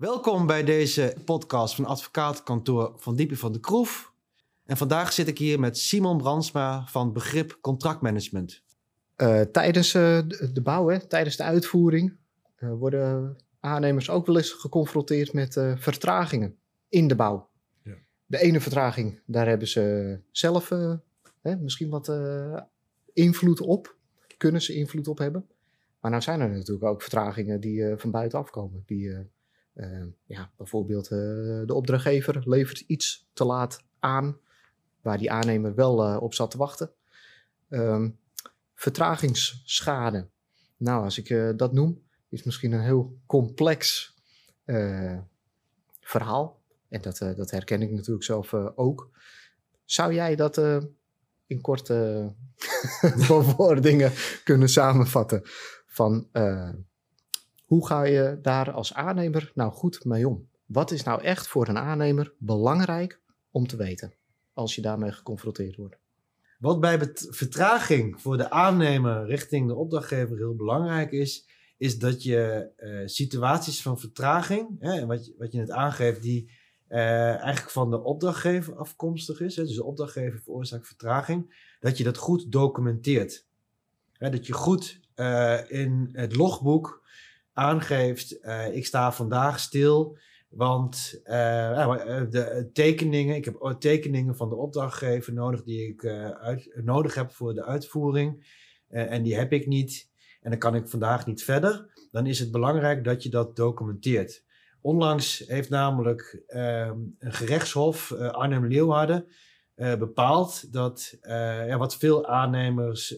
Welkom bij deze podcast van advocatenkantoor Van Diepen van de Kroef. En vandaag zit ik hier met Simon Brandsma van Begrip Contractmanagement. Uh, tijdens uh, de bouw, hè, tijdens de uitvoering, uh, worden aannemers ook wel eens geconfronteerd met vertragingen in de bouw. Ja. De ene vertraging, daar hebben ze zelf hè, misschien wat invloed op, kunnen ze invloed op hebben. Maar nou zijn er natuurlijk ook vertragingen die van buitenaf komen, die uh, ja, bijvoorbeeld uh, de opdrachtgever levert iets te laat aan, waar die aannemer wel uh, op zat te wachten. Um, vertragingsschade. Nou, als ik dat noem, is misschien een heel complex verhaal. En dat, dat herken ik natuurlijk zelf ook. Zou jij dat in korte bewoordingen kunnen samenvatten? Van hoe ga je daar als aannemer nou goed mee om? Wat is nou echt voor een aannemer belangrijk om te weten als je daarmee geconfronteerd wordt? Wat bij vertraging voor de aannemer richting de opdrachtgever heel belangrijk is, is dat je uh, situaties van vertraging, hè, wat, je, wat je net aangeeft, die uh, eigenlijk van de opdrachtgever afkomstig is, hè, dus de opdrachtgever veroorzaakt vertraging, dat je dat goed documenteert. Hè, dat je goed uh, in het logboek aangeeft, uh, ik sta vandaag stil, want uh, de tekeningen, ik heb tekeningen van de opdrachtgever nodig die ik nodig heb voor de uitvoering en die heb ik niet en dan kan ik vandaag niet verder. Dan is het belangrijk dat je dat documenteert. Onlangs heeft namelijk ehm, een gerechtshof, Arnhem-Leeuwarden, bepaald dat ja, wat veel aannemers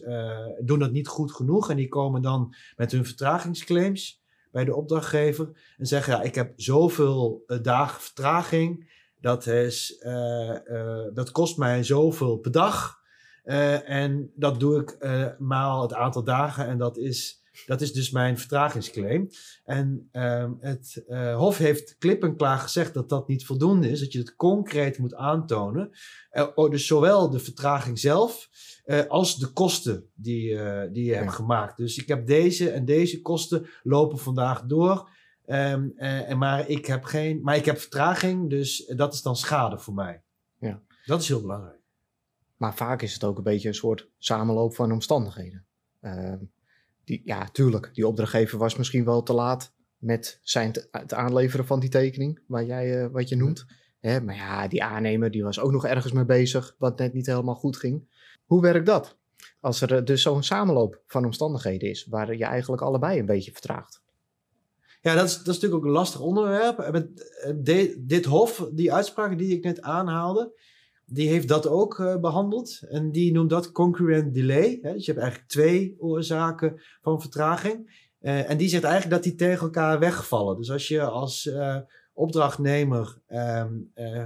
doen dat niet goed genoeg en die komen dan met hun vertragingsclaims bij de opdrachtgever en zeggen: ja, ik heb zoveel uh, dagen vertraging, dat, is, uh, uh, dat kost mij zoveel per dag. en dat doe ik maal het aantal dagen en dat is, dat is dus mijn vertragingsclaim. En ehm, het Hof heeft klip en klaar gezegd dat dat niet voldoende is, dat je het concreet moet aantonen. Oh, dus zowel de vertraging zelf uh, als de kosten die, die je hebt gemaakt. Dus ik heb deze en deze kosten lopen vandaag door. Um, en maar, ik heb geen, maar ik heb vertraging, dus dat is dan schade voor mij. Ja. Dat is heel belangrijk. Maar vaak is het ook een beetje een soort samenloop van omstandigheden. Die, ja, tuurlijk, die opdrachtgever was misschien wel te laat met zijn het aanleveren van die tekening, waar jij, wat je noemt. Hè, maar ja, die aannemer die was ook nog ergens mee bezig, wat net niet helemaal goed ging. Hoe werkt dat? Als er eh, dus zo'n samenloop van omstandigheden is, waar je eigenlijk allebei een beetje vertraagt. Ja, dat is, dat is natuurlijk ook een lastig onderwerp. Eh, dit hof, die uitspraak die ik net aanhaalde, die heeft dat ook uh, behandeld. En die noemt dat concurrent delay. Hè? Dus je hebt eigenlijk twee oorzaken van vertraging. Uh, en die zegt eigenlijk dat die tegen elkaar wegvallen. Dus als je als uh, opdrachtnemer ehm,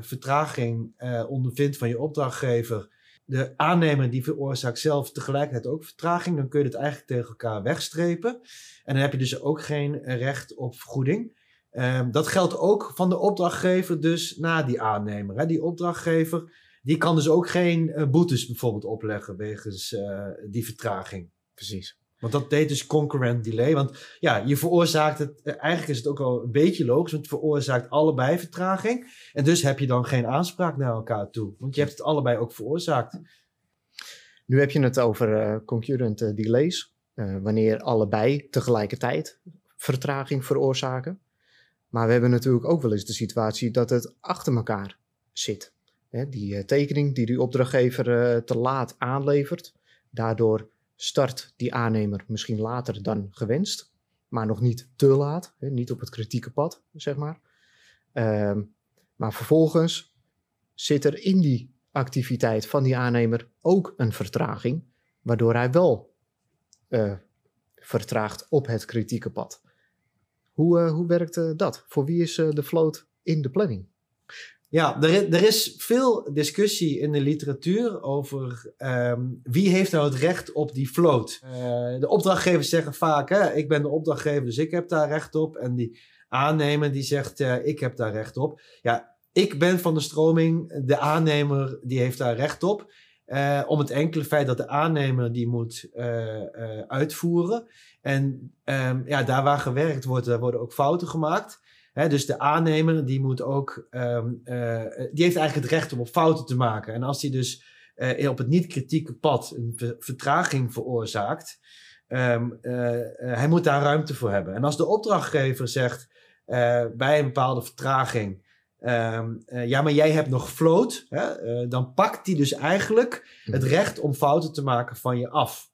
vertraging ondervindt van je opdrachtgever de aannemer die veroorzaakt zelf tegelijkertijd ook vertraging, dan kun je het eigenlijk tegen elkaar wegstrepen. En dan heb je dus ook geen recht op vergoeding. Um, dat geldt ook van de opdrachtgever dus na die aannemer. Hè. Die opdrachtgever die kan dus ook geen uh, boetes bijvoorbeeld opleggen wegens uh, die vertraging. Precies. Want dat deed dus concurrent delay. Want ja, je veroorzaakt het. Eh, eigenlijk is het ook wel een beetje logisch, want het veroorzaakt allebei vertraging. En dus heb je dan geen aanspraak naar elkaar toe. Want je hebt het allebei ook veroorzaakt. Nu heb je het over uh, concurrent uh, delays. Uh, wanneer allebei tegelijkertijd vertraging veroorzaken. Maar we hebben natuurlijk ook wel eens de situatie dat het achter elkaar zit. Hè, die tekening die die opdrachtgever te laat aanlevert. Daardoor start die aannemer misschien later dan gewenst, maar nog niet te laat, hè, niet op het kritieke pad, zeg maar. Uh, maar vervolgens zit er in die activiteit van die aannemer ook een vertraging, waardoor hij wel uh, vertraagt op het kritieke pad. Hoe, hoe werkt dat? Voor wie is de float in de planning? Ja, er, er is veel discussie in de literatuur over um, wie heeft nou het recht op die float. Uh, de opdrachtgevers zeggen vaak, hè, ik ben de opdrachtgever, dus ik heb daar recht op. En die aannemer die zegt, uh, ik heb daar recht op. Ja, ik ben van de stroming, de aannemer die heeft daar recht op. Uh, om het enkele feit dat de aannemer die moet uitvoeren. En um, ja, daar waar gewerkt wordt, daar worden ook fouten gemaakt. Dus de aannemer die moet ook, eh, die heeft eigenlijk het recht om op fouten te maken. En als hij dus eh, op het niet-kritieke pad een ver- vertraging veroorzaakt, ehm, eh, hij moet daar ruimte voor hebben. En als de opdrachtgever zegt bij een bepaalde vertraging, ehm, eh, ja, maar jij hebt nog float, hè, dan pakt hij dus eigenlijk het recht om fouten te maken van je af.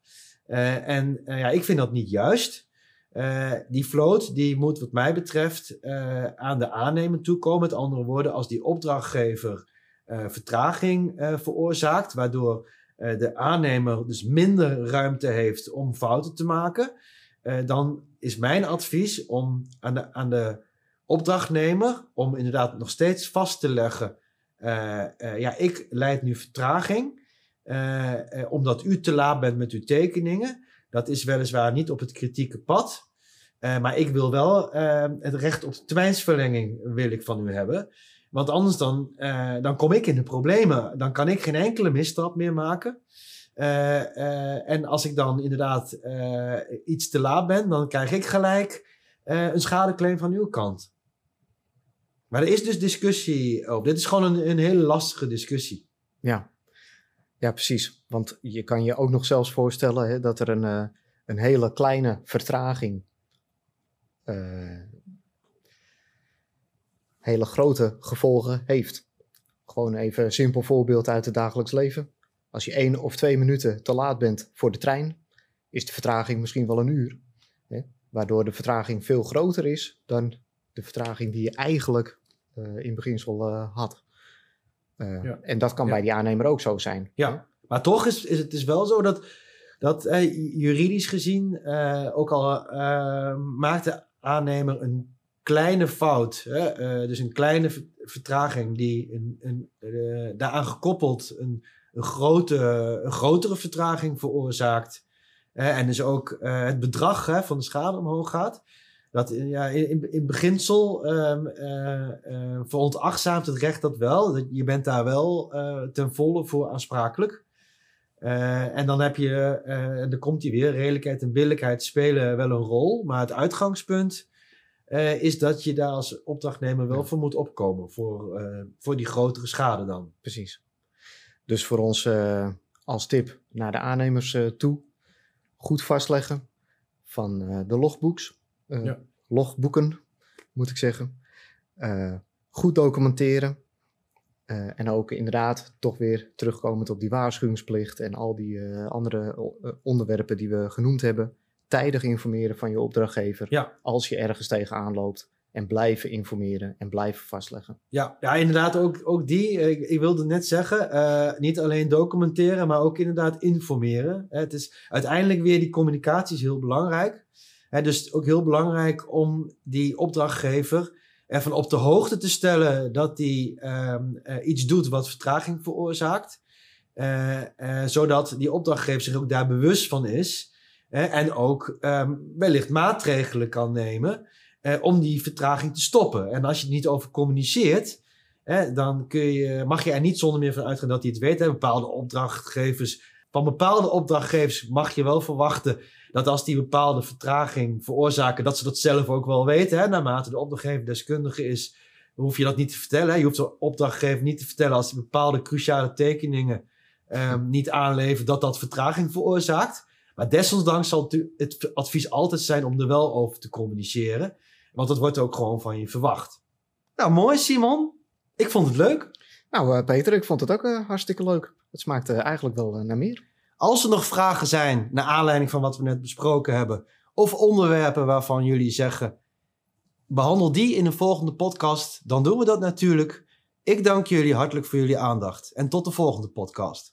En ja, ik vind dat niet juist. Eh, die float die moet wat mij betreft eh, aan de aannemer toekomen. Met andere woorden, als die opdrachtgever eh, vertraging veroorzaakt, waardoor de aannemer dus minder ruimte heeft om fouten te maken, dan is mijn advies om aan de, aan de opdrachtnemer om inderdaad nog steeds vast te leggen, ja, ik leid nu vertraging, omdat u te laat bent met uw tekeningen. Dat is weliswaar niet op het kritieke pad. Eh, maar ik wil wel eh, het recht op termijnsverlenging wil ik van u hebben. Want anders dan, eh, dan kom ik in de problemen. Dan kan ik geen enkele misstap meer maken. En als ik dan inderdaad iets te laat ben, dan krijg ik gelijk een schadeclaim van uw kant. Maar er is dus discussie over. Dit is gewoon een, een hele lastige discussie. Ja. Ja, precies. Want je kan je ook nog zelfs voorstellen hè, dat er een, eh, een hele kleine vertraging, eh, hele grote gevolgen heeft. Gewoon even een simpel voorbeeld uit het dagelijks leven. Als je één of twee minuten te laat bent voor de trein, is de vertraging misschien wel een uur. Hè, waardoor de vertraging veel groter is dan de vertraging die je eigenlijk eh, in beginsel had. Eh, Ja. En dat kan Ja. bij die aannemer ook zo zijn. Ja, maar toch is, is het is wel zo dat, dat juridisch gezien, eh, ook al eh, maakt de aannemer een kleine fout, hè, dus een kleine ver- vertraging die een, een, daaraan gekoppeld een, een, grote, een grotere vertraging veroorzaakt. en dus ook het bedrag hè, van de schade omhoog gaat. Dat in- ja, in, in, in beginsel ehm eh, eh, veronachtzaamt het recht dat wel. Dat Je bent daar wel eh, ten volle voor aansprakelijk. Eh, en dan heb je, eh, en dan komt hij weer, redelijkheid en billijkheid spelen wel een rol. Maar het uitgangspunt eh, is dat je daar als opdrachtnemer wel voor moet opkomen. Voor, eh, voor die grotere schade dan. Precies. Dus voor ons eh, als tip naar de aannemers eh, toe, goed vastleggen van eh, de logboeks, eh, Ja. logboeken moet ik zeggen. Eh, goed documenteren. Eh, en ook inderdaad toch weer terugkomend op die waarschuwingsplicht en al die eh, andere eh, onderwerpen die we genoemd hebben. Tijdig informeren van je opdrachtgever Ja. als je ergens tegenaan loopt. En blijven informeren en blijven vastleggen. Ja, ja inderdaad, ook, ook die. eh, Ik, ik wilde net zeggen, eh, niet alleen documenteren, maar ook inderdaad informeren. Eh, Het is uiteindelijk weer die communicatie is heel belangrijk. Hè, dus ook heel belangrijk om die opdrachtgever ervan op de hoogte te stellen dat hij ehm, eh, iets doet wat vertraging veroorzaakt. Eh, eh, zodat die opdrachtgever zich ook daar bewust van is. en ook ehm, wellicht maatregelen kan nemen om die vertraging te stoppen. En als je het niet over communiceert, dan kun je, mag je er niet zonder meer van uitgaan dat hij het weet. Bepaalde opdrachtgevers, van bepaalde opdrachtgevers mag je wel verwachten dat als die bepaalde vertraging veroorzaken, dat ze dat zelf ook wel weten. Hè. Naarmate de opdrachtgever deskundige is, hoef je dat niet te vertellen. Hè. Je hoeft de opdrachtgever niet te vertellen als die bepaalde cruciale tekeningen ehm, niet aanleveren, dat dat vertraging veroorzaakt. Maar desondanks zal het- het advies altijd zijn om er wel over te communiceren. Want dat wordt ook gewoon van je verwacht. Nou, mooi Simon. Ik vond het leuk. Nou, eh, Peter, ik vond het ook eh, hartstikke leuk. Het smaakt eh, eigenlijk wel naar meer. Als er nog vragen zijn naar aanleiding van wat we net besproken hebben, of onderwerpen waarvan jullie zeggen, behandel die in een volgende podcast, dan doen we dat natuurlijk. Ik dank jullie hartelijk voor jullie aandacht en tot de volgende podcast.